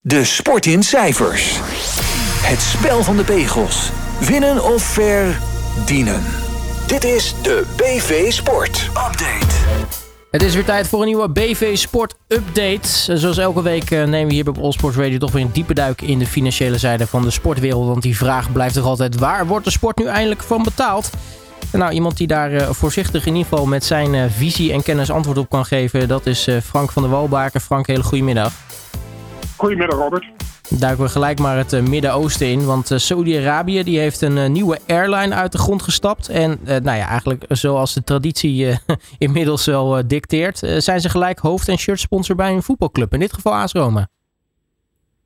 De sport in cijfers. Het spel van de pegels. Winnen of verdienen. Dit is de BV Sport Update. Het is weer tijd voor een nieuwe BV Sport Update. Zoals elke week eh, nemen we hier bij All Radio toch weer een diepe duik in de financiële zijde van de sportwereld. Want die vraag blijft toch altijd: waar wordt de sport nu eindelijk van betaald? Nou, iemand die daar uh, voorzichtig in ieder geval met zijn uh, visie en kennis antwoord op kan geven, dat is Frank van der Walbaken. Frank, hele goede middag. Goedemiddag Robert. Duiken we gelijk maar het Midden-Oosten in. Want Saudi-Arabië die heeft een nieuwe airline uit de grond gestapt. En nou ja, eigenlijk zoals de traditie inmiddels wel dicteert... zijn ze gelijk hoofd- en shirtsponsor bij een voetbalclub. In dit geval AS Roma.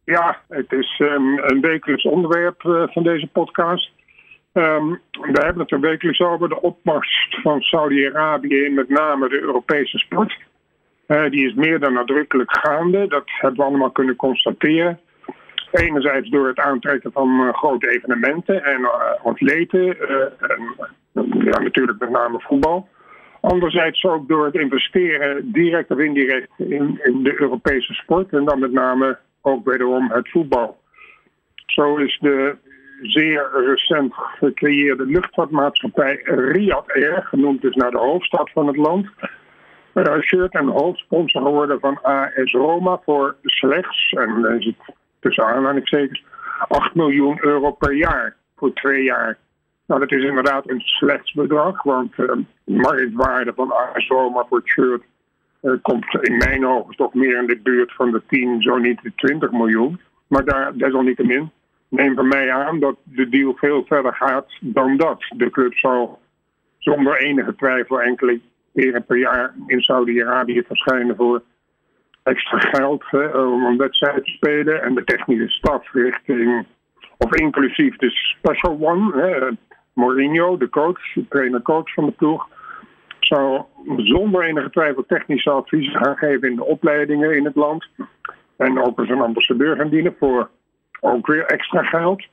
Ja, het is um, een wekelijks onderwerp van deze podcast. Um, we hebben het er wekelijks over de opmars van Saudi-Arabië in met name de Europese sport. Uh, die is meer dan nadrukkelijk gaande. Dat hebben we allemaal kunnen constateren. Enerzijds door het aantrekken van uh, grote evenementen en uh, atleten. en ja, natuurlijk met name voetbal. Anderzijds ook door het investeren, direct of indirect, in, in de Europese sport. En dan met name ook wederom het voetbal. Zo is de zeer recent gecreëerde luchtvaartmaatschappij Riyadh Air, genoemd dus naar de hoofdstad van het land, shirt en hoofdsponsor geworden van AS Roma voor slechts, en dan het tussen aanhalingstekens, 8 miljoen euro per jaar voor twee jaar. Nou, dat is inderdaad een slechts bedrag, want uh, de marktwaarde van AS Roma voor het shirt uh, komt in mijn ogen toch meer in de buurt van de 10, zo niet de 20 miljoen. Maar daar desalniettemin neem van mij aan dat de deal veel verder gaat dan dat. De club zal zonder enige twijfel enkele keren per jaar in Saudi-Arabië verschijnen voor extra geld om een wedstrijd te spelen. En de technische staf richting, of inclusief de special one, Mourinho, de coach, de trainer-coach van de ploeg, zal zonder enige twijfel technische adviezen gaan geven in de opleidingen in het land. En ook als een ambassadeur gaan dienen voor ook weer extra geld.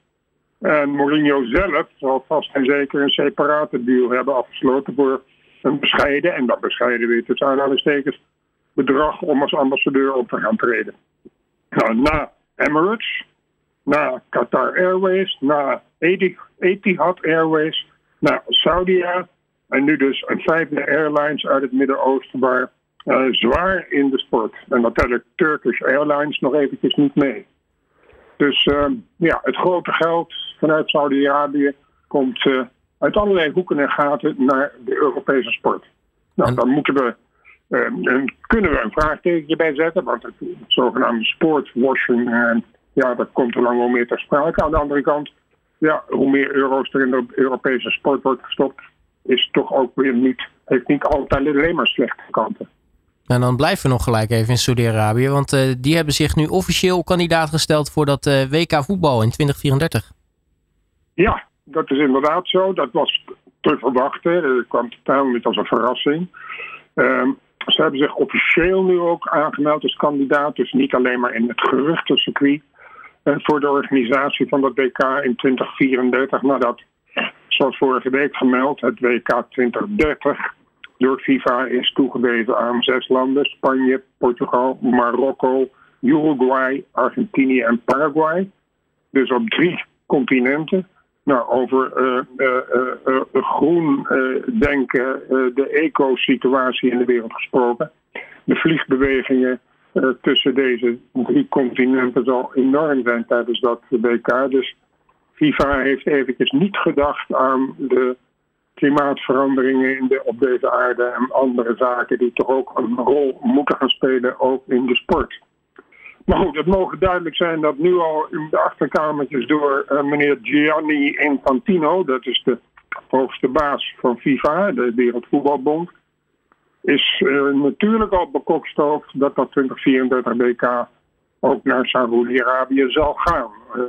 En Mourinho zelf zal vast en zeker een separate deal hebben afgesloten voor een bescheiden, en dat bescheiden weer tussen aanhalingstekens, bedrag om als ambassadeur op te gaan treden. Nou, na Emirates, na Qatar Airways, na Etihad Airways, na Saudia en nu dus een vijfde airlines uit het Midden-Oosten waar uh, zwaar in de sport. En tellen Turkish Airlines nog eventjes niet mee. Dus uh, ja, het grote geld vanuit Saudi-Arabië komt uh, uit allerlei hoeken en gaten naar de Europese sport. Nou, en... dan moeten we, uh, kunnen we een vraagtekentje bij zetten, want het, het zogenaamde sportwashing, ja, dat komt er lang wel meer ter sprake. Aan de andere kant, ja, hoe meer euro's er in de Europese sport wordt gestopt, is toch ook weer niet, heeft niet altijd alleen maar slechte kanten. En dan blijven we nog gelijk even in Saudi-Arabië. Want uh, die hebben zich nu officieel kandidaat gesteld voor dat uh, WK voetbal in 2034. Ja, dat is inderdaad zo. Dat was te verwachten. Dat kwam totaal niet als een verrassing. Uh, ze hebben zich officieel nu ook aangemeld als kandidaat. Dus niet alleen maar in het geruchtencircuit. Uh, voor de organisatie van dat WK in 2034. Maar dat, zoals vorige week gemeld, het WK 2030 door FIFA is toegewezen aan zes landen: Spanje, Portugal, Marokko, Uruguay, Argentinië en Paraguay. Dus op drie continenten. Nou, over uh, uh, uh, groen denken, de eco-situatie in de wereld gesproken. De vliegbewegingen tussen deze drie continenten zal enorm zijn tijdens dat WK. Dus FIFA heeft eventjes niet gedacht aan de klimaatveranderingen in de, op deze aarde en andere zaken die toch ook een rol moeten gaan spelen, ook in de sport. Goed, het mogen duidelijk zijn dat nu al in de achterkamertjes door uh, meneer Gianni Infantino, dat is de hoogste baas van FIFA, de Wereldvoetbalbond, is uh, natuurlijk al bekokstoofd dat dat 2034 WK ook naar Saoedi-Arabië zal gaan. Uh,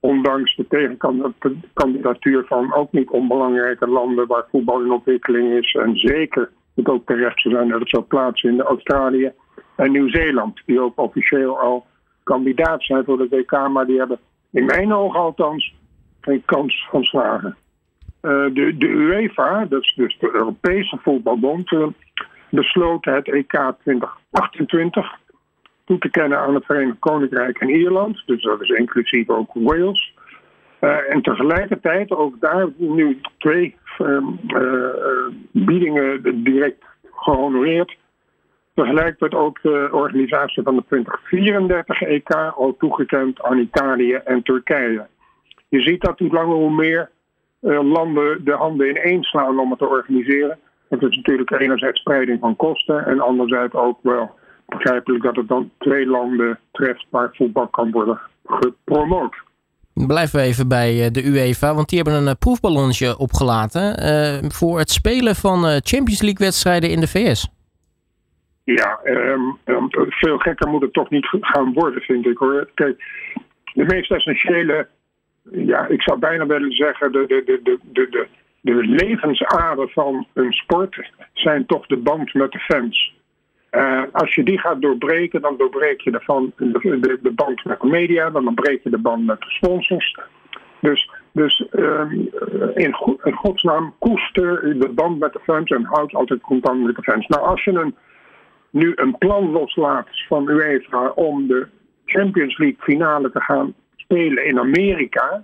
ondanks de tegenkandidatuur van ook niet onbelangrijke landen waar voetbal in ontwikkeling is. En zeker het ook terecht zou zijn dat het zou plaatsen in Australië en Nieuw-Zeeland, die ook officieel al kandidaat zijn voor de WK, maar die hebben in mijn ogen althans geen kans van slagen. Uh, de, de UEFA, dat is dus de Europese voetbalbond, uh, besloot het EK 2028 toe te kennen aan het Verenigd Koninkrijk en Ierland. Dus dat is inclusief ook Wales. Uh, en tegelijkertijd ook daar nu twee uh, biedingen direct gehonoreerd. Tegelijk werd ook de organisatie van de 2034 EK al toegekend aan Italië en Turkije. Je ziet dat hoe langer hoe meer landen de handen ineen slaan om het te organiseren. Het is natuurlijk enerzijds spreiding van kosten en anderzijds ook wel begrijpelijk dat het dan twee landen treft waar voetbal kan worden gepromoot. Blijven we even bij eh, de UEFA, want die hebben een eh, proefballonnetje opgelaten voor het spelen van Champions League wedstrijden in de VS. Ja, um, veel gekker moet het toch niet gaan worden, vind ik hoor. Kijk, de meest essentiële, ja, ik zou bijna willen zeggen, de, de, de, de, de, de levensader van een sport zijn toch de band met de fans. Uh, als je die gaat doorbreken, dan doorbreek je de, de, de, band met de media, dan breek je de band met de sponsors. Dus, dus um, in, in godsnaam koester de band met de fans en houd altijd contact met de fans. Nou, als je een, nu een plan loslaat van UEFA om de Champions League finale te gaan spelen in Amerika.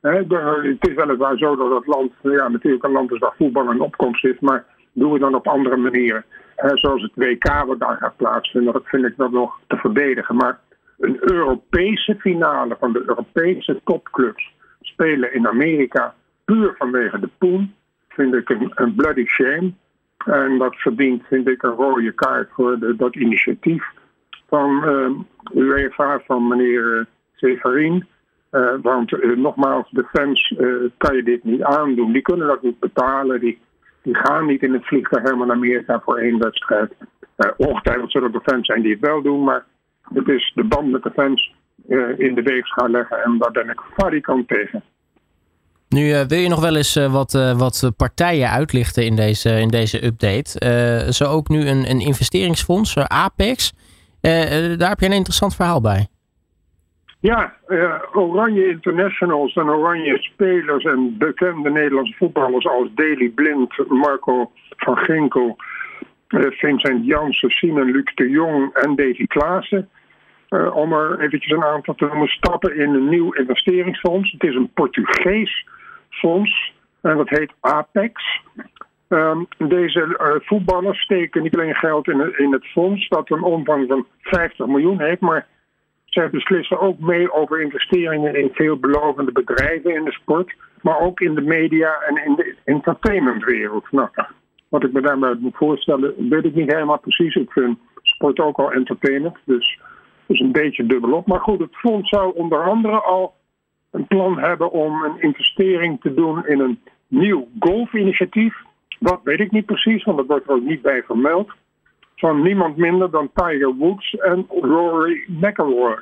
Hè, het is weliswaar zo dat het land ja, natuurlijk een land is waar voetbal een opkomst is, maar doen we dan op andere manieren zoals het WK wat daar gaat plaatsvinden, dat vind ik wel nog te verdedigen. Maar een Europese finale van de Europese topclubs spelen in Amerika puur vanwege de poen, vind ik een bloody shame. En dat verdient, vind ik, een rode kaart voor de, dat initiatief van uh, UEFA, van meneer Severin. Uh, want uh, nogmaals, de fans kan je dit niet aandoen. Die kunnen dat niet betalen. Die, die gaan niet in het vliegtuig helemaal naar Amerika voor één wedstrijd. Ongetwijfeld zullen er fans zijn die het wel doen, maar het is de band met de fans in de weegschaal leggen en daar ben ik varikant tegen. Nu uh, wil je nog wel eens wat, wat partijen uitlichten in deze, in deze update. zo ook nu een, een investeringsfonds, Apex. daar heb je een interessant verhaal bij. Ja, Oranje Internationals en Oranje Spelers en bekende Nederlandse voetballers als Daley Blind, Marco van Ginkel, Vincent Jansen, Simon Luc de Jong en Davy Klaassen. Om er eventjes een aantal te noemen, stappen in een nieuw investeringsfonds. Het is een Portugees fonds en dat heet Apex. Um, deze voetballers steken niet alleen geld in, in het fonds, dat een omvang van 50 miljoen heeft, maar zij beslissen ook mee over investeringen in veelbelovende bedrijven in de sport, maar ook in de media en in de entertainmentwereld. Nou, wat ik me daarbij moet voorstellen, weet ik niet helemaal precies. Ik vind sport ook al entertainment, dus is een beetje dubbelop. Maar goed, het fonds zou onder andere al een plan hebben om een investering te doen in een nieuw golfinitiatief. Dat weet ik niet precies, want dat wordt er ook niet bij vermeld van niemand minder dan Tiger Woods en Rory McIlroy.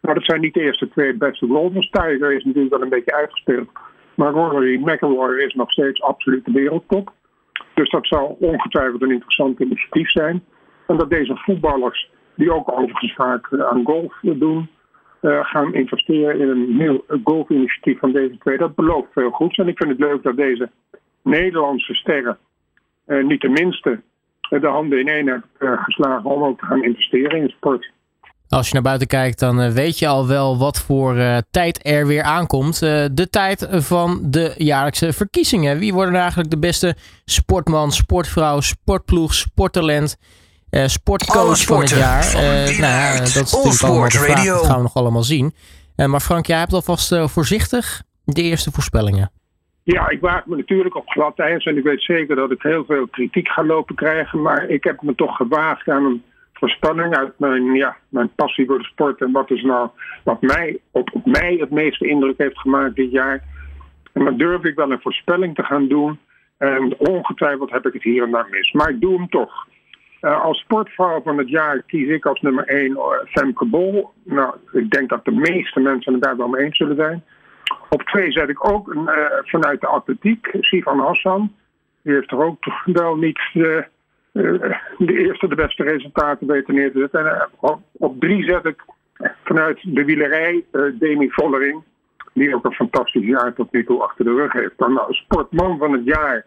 Nou, dat zijn niet de eerste twee beste golfers. Tiger is natuurlijk wel een beetje uitgespeeld. Maar Rory McIlroy is nog steeds absoluut de wereldtop. Dus dat zal ongetwijfeld een interessant initiatief zijn. En dat deze voetballers, die ook overigens vaak aan golf doen, uh, gaan investeren in een nieuw golfinitiatief van deze twee. Dat belooft veel goeds. En ik vind het leuk dat deze Nederlandse sterren, uh, niet de minste, de handen in één uh, geslagen om ook te gaan investeren in sport. Als je naar buiten kijkt, dan eh, weet je al wel wat voor tijd er weer aankomt. de tijd van de jaarlijkse verkiezingen. Wie worden eigenlijk de beste sportman, sportvrouw, sportploeg, sporttalent, sportcoach van het jaar? nou ja, dat is natuurlijk allemaal de vraag. Dat gaan we nog allemaal zien. maar Frank, jij hebt alvast voorzichtig de eerste voorspellingen. Ja, ik waag me natuurlijk op glad ijs en ik weet zeker dat ik heel veel kritiek ga lopen krijgen. Maar ik heb me toch gewaagd aan een voorspelling uit mijn, ja, mijn passie voor de sport. En wat is nou wat mij, op, op mij het meeste indruk heeft gemaakt dit jaar. En dan durf ik wel een voorspelling te gaan doen. En ongetwijfeld heb ik het hier en daar mis. Maar ik doe hem toch. Uh, als sportvrouw van het jaar kies ik als nummer 1 uh, eh, Femke Bol. Nou, ik denk dat de meeste mensen het daar wel mee eens zullen zijn. Op twee zet ik ook uh, vanuit de atletiek, Sivan Hassan. Die heeft er ook wel niet de, eerste, de beste resultaten weten neer te zetten. En, op, op, drie zet ik vanuit de wielerij Demi Vollering. Die ook een fantastisch jaar tot nu toe achter de rug heeft. Dan nou, sportman van het jaar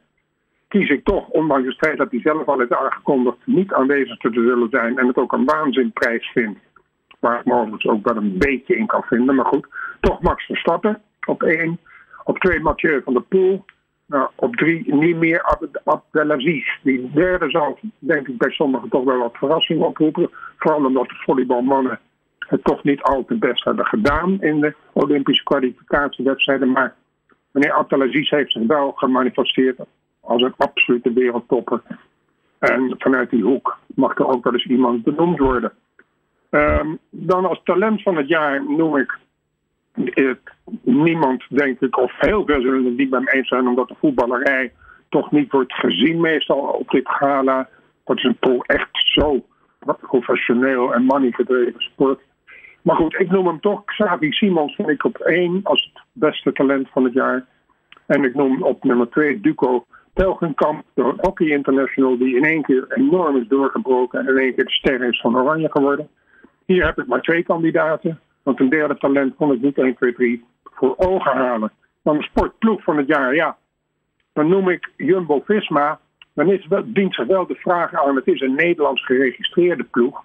kies ik toch, ondanks het feit dat hij zelf al heeft aangekondigd niet aanwezig te zullen zijn en het ook een waanzinprijs vindt, waar ik mogelijk ook wel een beetje in kan vinden. Maar goed, toch Max Verstappen op één. Op twee Mathieu van der Poel. Nou, op drie niet meer Abdelaziz. Die derde zou, denk ik, bij sommigen toch wel wat verrassing oproepen. Vooral omdat de volleybalmannen het toch niet al te best hebben gedaan in de Olympische kwalificatiewedstrijden. Maar meneer Abdelaziz heeft zich wel gemanifesteerd als een absolute wereldtopper. En vanuit die hoek mag er ook wel eens iemand benoemd worden. Ehm, dan als talent van het jaar noem ik niemand, denk ik, of heel veel zullen het niet bij me eens zijn, omdat de voetballerij toch niet wordt gezien meestal op dit gala. Dat is een echt zo professioneel en money gedreven sport. Maar goed, ik noem hem toch. Xavi Simons vind ik op één als het beste talent van het jaar. En ik noem op nummer twee Duco Telgenkamp, de Hockey International, die in één keer enorm is doorgebroken en in één keer de ster is van Oranje geworden. Hier heb ik maar twee kandidaten. Want een derde talent kon ik niet 1, 2, 3 voor ogen halen. Dan de sportploeg van het jaar, ja. Dan noem ik Jumbo Visma. Dan is wel, dient zich wel de vraag aan: het is een Nederlands geregistreerde ploeg.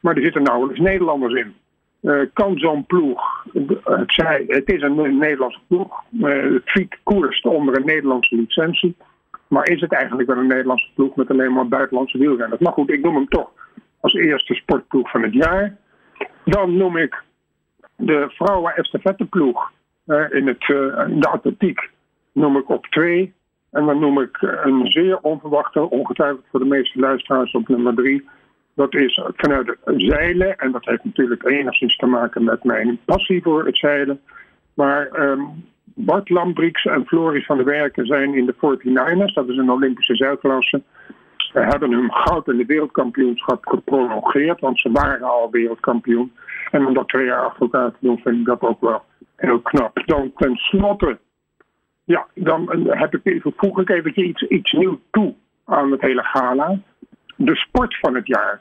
Maar er zitten nauwelijks Nederlanders in. Uh, kan zo'n ploeg, het, zij, het is een Nederlandse ploeg, uh, het Fiek koerst onder een Nederlandse licentie. Maar is het eigenlijk wel een Nederlandse ploeg met alleen maar buitenlandse wielrenners? Maar goed, ik noem hem toch als eerste sportploeg van het jaar. Dan noem ik de vrouwen estafetteploeg uh, in, het, in de atletiek noem ik op twee. En dan noem ik een zeer onverwachte, ongetwijfeld voor de meeste luisteraars op nummer drie. Dat is vanuit zeilen. En dat heeft natuurlijk enigszins te maken met mijn passie voor het zeilen. Maar um, Bart Lambrix en Floris van der Werken zijn in de 49ers. Dat is een Olympische zeilklasse. Ze hebben hun goud in de wereldkampioenschap geprolongeerd. Want ze waren al wereldkampioen. En om dat twee jaar achter elkaar te doen, vind ik dat ook wel heel knap. Dan tenslotte, ja, dan heb ik even, voeg ik even iets, iets nieuws toe aan het hele gala. De sport van het jaar.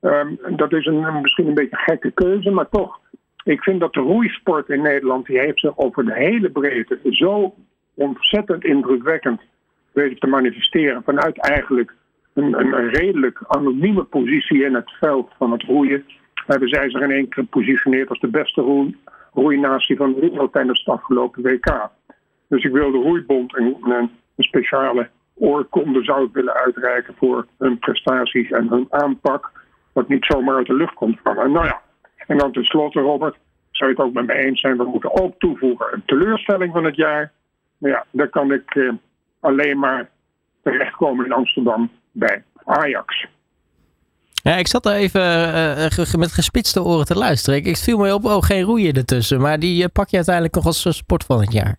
Um, dat is een, misschien een beetje gekke keuze, maar toch. Ik vind dat de roeisport in Nederland, die heeft zich over de hele breedte zo ontzettend indrukwekkend weten te manifesteren. Vanuit eigenlijk een, een, redelijk anonieme positie in het veld van het roeien hebben zij zich in één keer gepositioneerd als de beste roei, roeinatie van de wereld tijdens het afgelopen WK. Dus ik wil de roeibond een, een speciale oorkonde zou ik willen uitreiken voor hun prestaties en hun aanpak. Wat niet zomaar uit de lucht komt vallen. Nou ja, en dan tenslotte, Robert, zou je het ook met me eens zijn. We moeten ook toevoegen een teleurstelling van het jaar. Nou ja, daar kan ik eh, alleen maar terechtkomen in Amsterdam bij Ajax. Ja, ik zat er even uh, met gespitste oren te luisteren. Ik, ik viel me op, oh, geen roeien ertussen. Maar die uh, pak je uiteindelijk nog als sport van het jaar.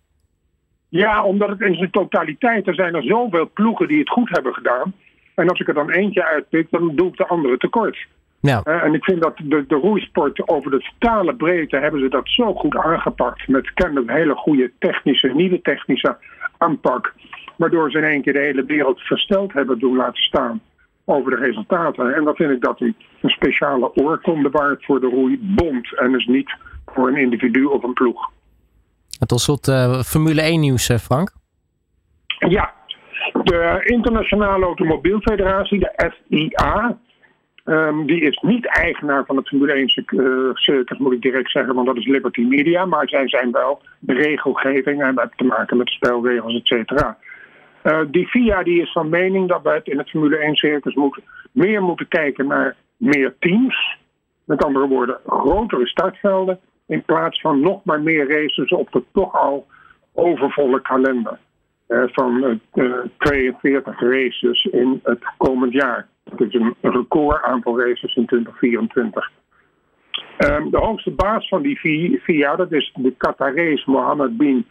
Ja, omdat het in zijn totaliteit, er zijn er zoveel ploegen die het goed hebben gedaan. En als ik er dan eentje uitpik, dan doe ik de andere tekort. Ja. en ik vind dat de, de roeisport over de totale breedte hebben ze dat zo goed aangepakt. Met kennelijk een hele goede technische, nieuwe technische aanpak. Waardoor ze in één keer de hele wereld versteld hebben doen laten staan over de resultaten. En dan vind ik dat een, een speciale oorkonde waard voor de roeibond. En dus niet voor een individu of een ploeg. En tot slot uh, Formule 1 nieuws, eh, Frank. Ja, de Internationale Automobielfederatie, de FIA, um, die is niet eigenaar van het Formule 1 uh, circuit, moet ik direct zeggen, want dat is Liberty Media. Maar zij zijn wel de regelgeving en hebben te maken met spelregels, et cetera. Uh, die FIA die is van mening dat we in het Formule 1 circus moet, meer moeten kijken naar meer teams. Met andere woorden, grotere startvelden. In plaats van nog maar meer races op de toch al overvolle kalender. Uh, van uh, 42 races in het komend jaar. Dat is een record aantal races in 2024. Um, de hoogste baas van die FIA, dat is de Qatarees Mohammed bin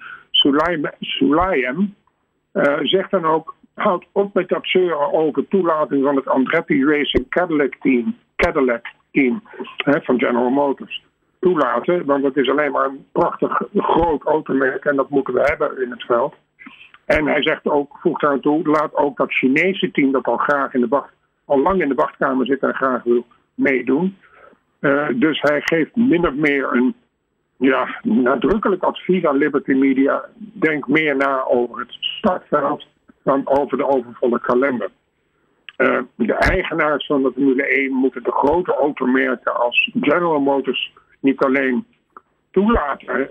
Sulayem. Uh, zegt dan ook, houd op met dat zeuren over toelating van het Andretti Racing Cadillac team, Cadillac team hè, van General Motors. Toelaten, want het is alleen maar een prachtig groot automerk en dat moeten we hebben in het veld. En hij zegt ook, voegt aan toe, laat ook dat Chinese team dat al graag in de wacht, al lang in de wachtkamer zit en graag wil meedoen. Uh, dus hij geeft min of meer een ja, nadrukkelijk advies aan Liberty Media. Denk meer na over het startveld dan over de overvolle kalender. de eigenaars van de Formule 1 moeten de grote automerken als General Motors niet alleen toelaten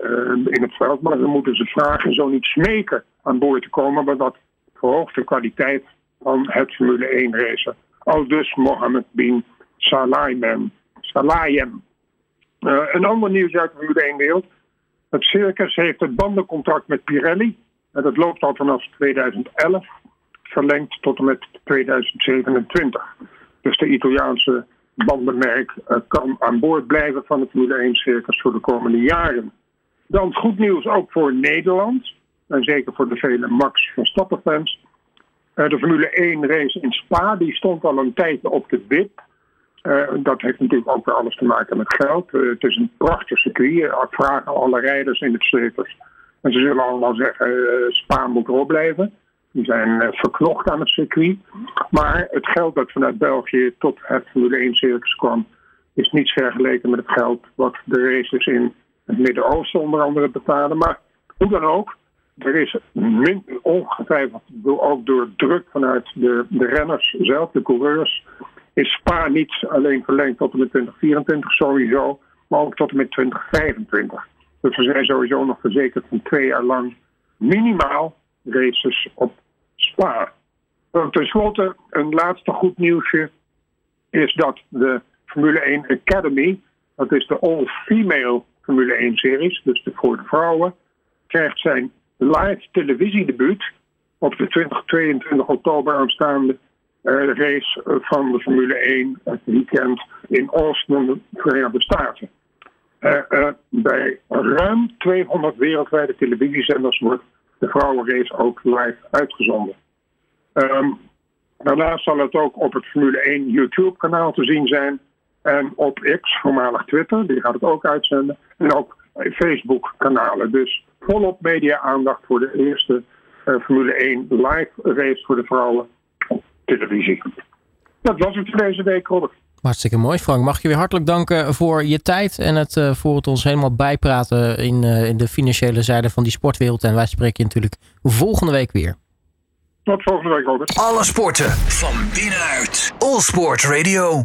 in het veld, maar dan moeten ze vragen, zo niet smeken aan boord te komen, maar dat verhoogt de kwaliteit van het Formule 1 racen. Al dus Mohammed bin Salayem. Uh, een ander nieuws uit de Formule 1 wereld. Het circus heeft het bandencontract met Pirelli. En dat loopt al vanaf 2011. Verlengd tot en met 2027. Dus de Italiaanse bandenmerk uh, kan aan boord blijven van het Formule 1 circus voor de komende jaren. Dan goed nieuws ook voor Nederland. En zeker voor de vele Max Verstappen fans. Uh, de Formule 1 race in Spa die stond al een tijdje op de WIP. Uh, dat heeft natuurlijk ook weer alles te maken met geld. Uh, het is een prachtig circuit. Ik vragen alle rijders in het circus. En ze zullen allemaal zeggen, Spa moet erop blijven. Die zijn verknocht aan het circuit. Maar het geld dat vanuit België tot het Formule 1 circus kwam... is niet vergeleken met het geld wat de races in het Midden-Oosten onder andere betalen. Maar hoe dan ook, er is min, ongetwijfeld ook door druk vanuit de, de renners zelf, de coureurs is Spa niet alleen verlengd tot en met 2024 sowieso, maar ook tot en met 2025. Dus we zijn sowieso nog verzekerd van twee jaar lang minimaal races op Spa. En ten slotte, een laatste goed nieuwsje is dat de Formule 1 Academy, dat is de all-female Formule 1 series, dus de voor de vrouwen, krijgt zijn live televisiedebuut op de 20, 22 oktober aanstaande uh, race van de Formule 1 het weekend in Austin, de Verenigde Staten. Uh, uh, bij ruim 200 wereldwijde televisiezenders wordt de vrouwenrace ook live uitgezonden. Um, daarnaast zal het ook op het Formule 1 YouTube-kanaal te zien zijn. En op X, voormalig Twitter, die gaat het ook uitzenden. En ook Facebook-kanalen. Dus volop media-aandacht voor de eerste Formule 1 live race voor de vrouwen televisie. Dat was het voor deze week, Robert. Hartstikke mooi, Frank. Mag je weer hartelijk danken voor je tijd en het, uh, voor het ons helemaal bijpraten in, uh, in de financiële zijde van die sportwereld. En wij spreken je natuurlijk volgende week weer. Tot volgende week, Robert. Alle sporten van binnenuit. All Sport Radio.